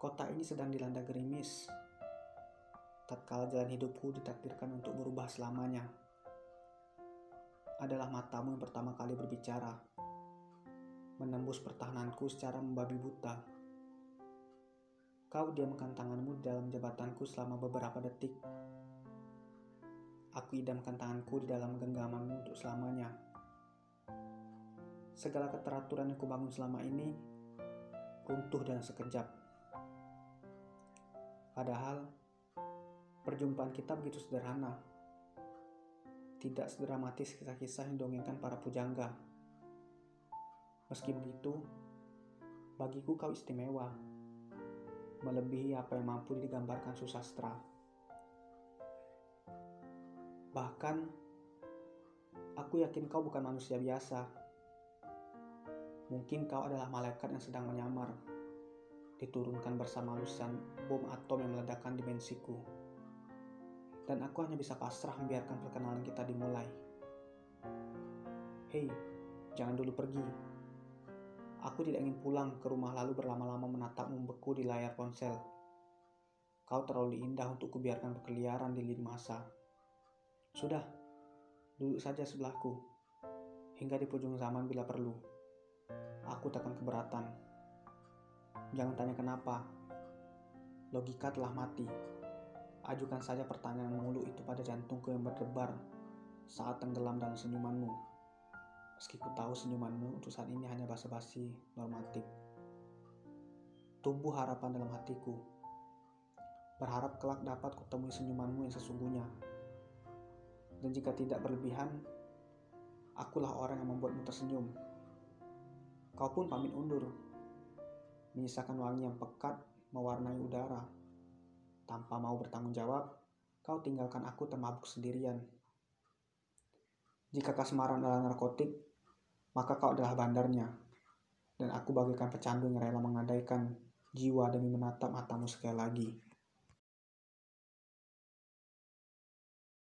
Kota ini sedang dilanda gerimis. Tatkala jalan hidupku ditakdirkan untuk berubah selamanya. Adalah matamu yang pertama kali berbicara. Menembus pertahananku secara membabi buta. Kau diamkan tanganmu di dalam jabatanku selama beberapa detik. Aku idamkan tanganku di dalam genggamanmu untuk selamanya. Segala keteraturan yang kubangun selama ini runtuh dalam sekejap. Padahal, perjumpaan kita begitu sederhana. Tidak sedramatis kisah-kisah yang dongengkan para pujangga. Meski begitu, bagiku kau istimewa. Melebihi apa yang mampu digambarkan susastra. Bahkan, aku yakin kau bukan manusia biasa. Mungkin kau adalah malaikat yang sedang menyamar, diturunkan bersama lusan bom atom yang meledakkan dimensiku. Dan aku hanya bisa pasrah membiarkan perkenalan kita dimulai. Hei, jangan dulu pergi. Aku tidak ingin pulang ke rumah lalu berlama-lama menatap membeku di layar ponsel. Kau terlalu indah untuk kubiarkan berkeliaran di lini masa. Sudah, duduk saja sebelahku, hingga di ujung zaman bila perlu. Aku takkan keberatan. Jangan tanya kenapa. Logika telah mati. Ajukan saja pertanyaan mulu itu pada jantungku yang berdebar saat tenggelam dalam senyumanmu. Meski ku tahu senyumanmu untuk saat ini hanya basa-basi normatif. Tumbuh harapan dalam hatiku. Berharap kelak dapat kutemui senyumanmu yang sesungguhnya dan jika tidak berlebihan, akulah orang yang membuatmu tersenyum. Kau pun pamit undur, menyisakan wangi yang pekat mewarnai udara. Tanpa mau bertanggung jawab, kau tinggalkan aku termabuk sendirian. Jika kasmaran adalah narkotik, maka kau adalah bandarnya. Dan aku bagaikan pecandu yang rela mengandaikan jiwa demi menatap matamu sekali lagi.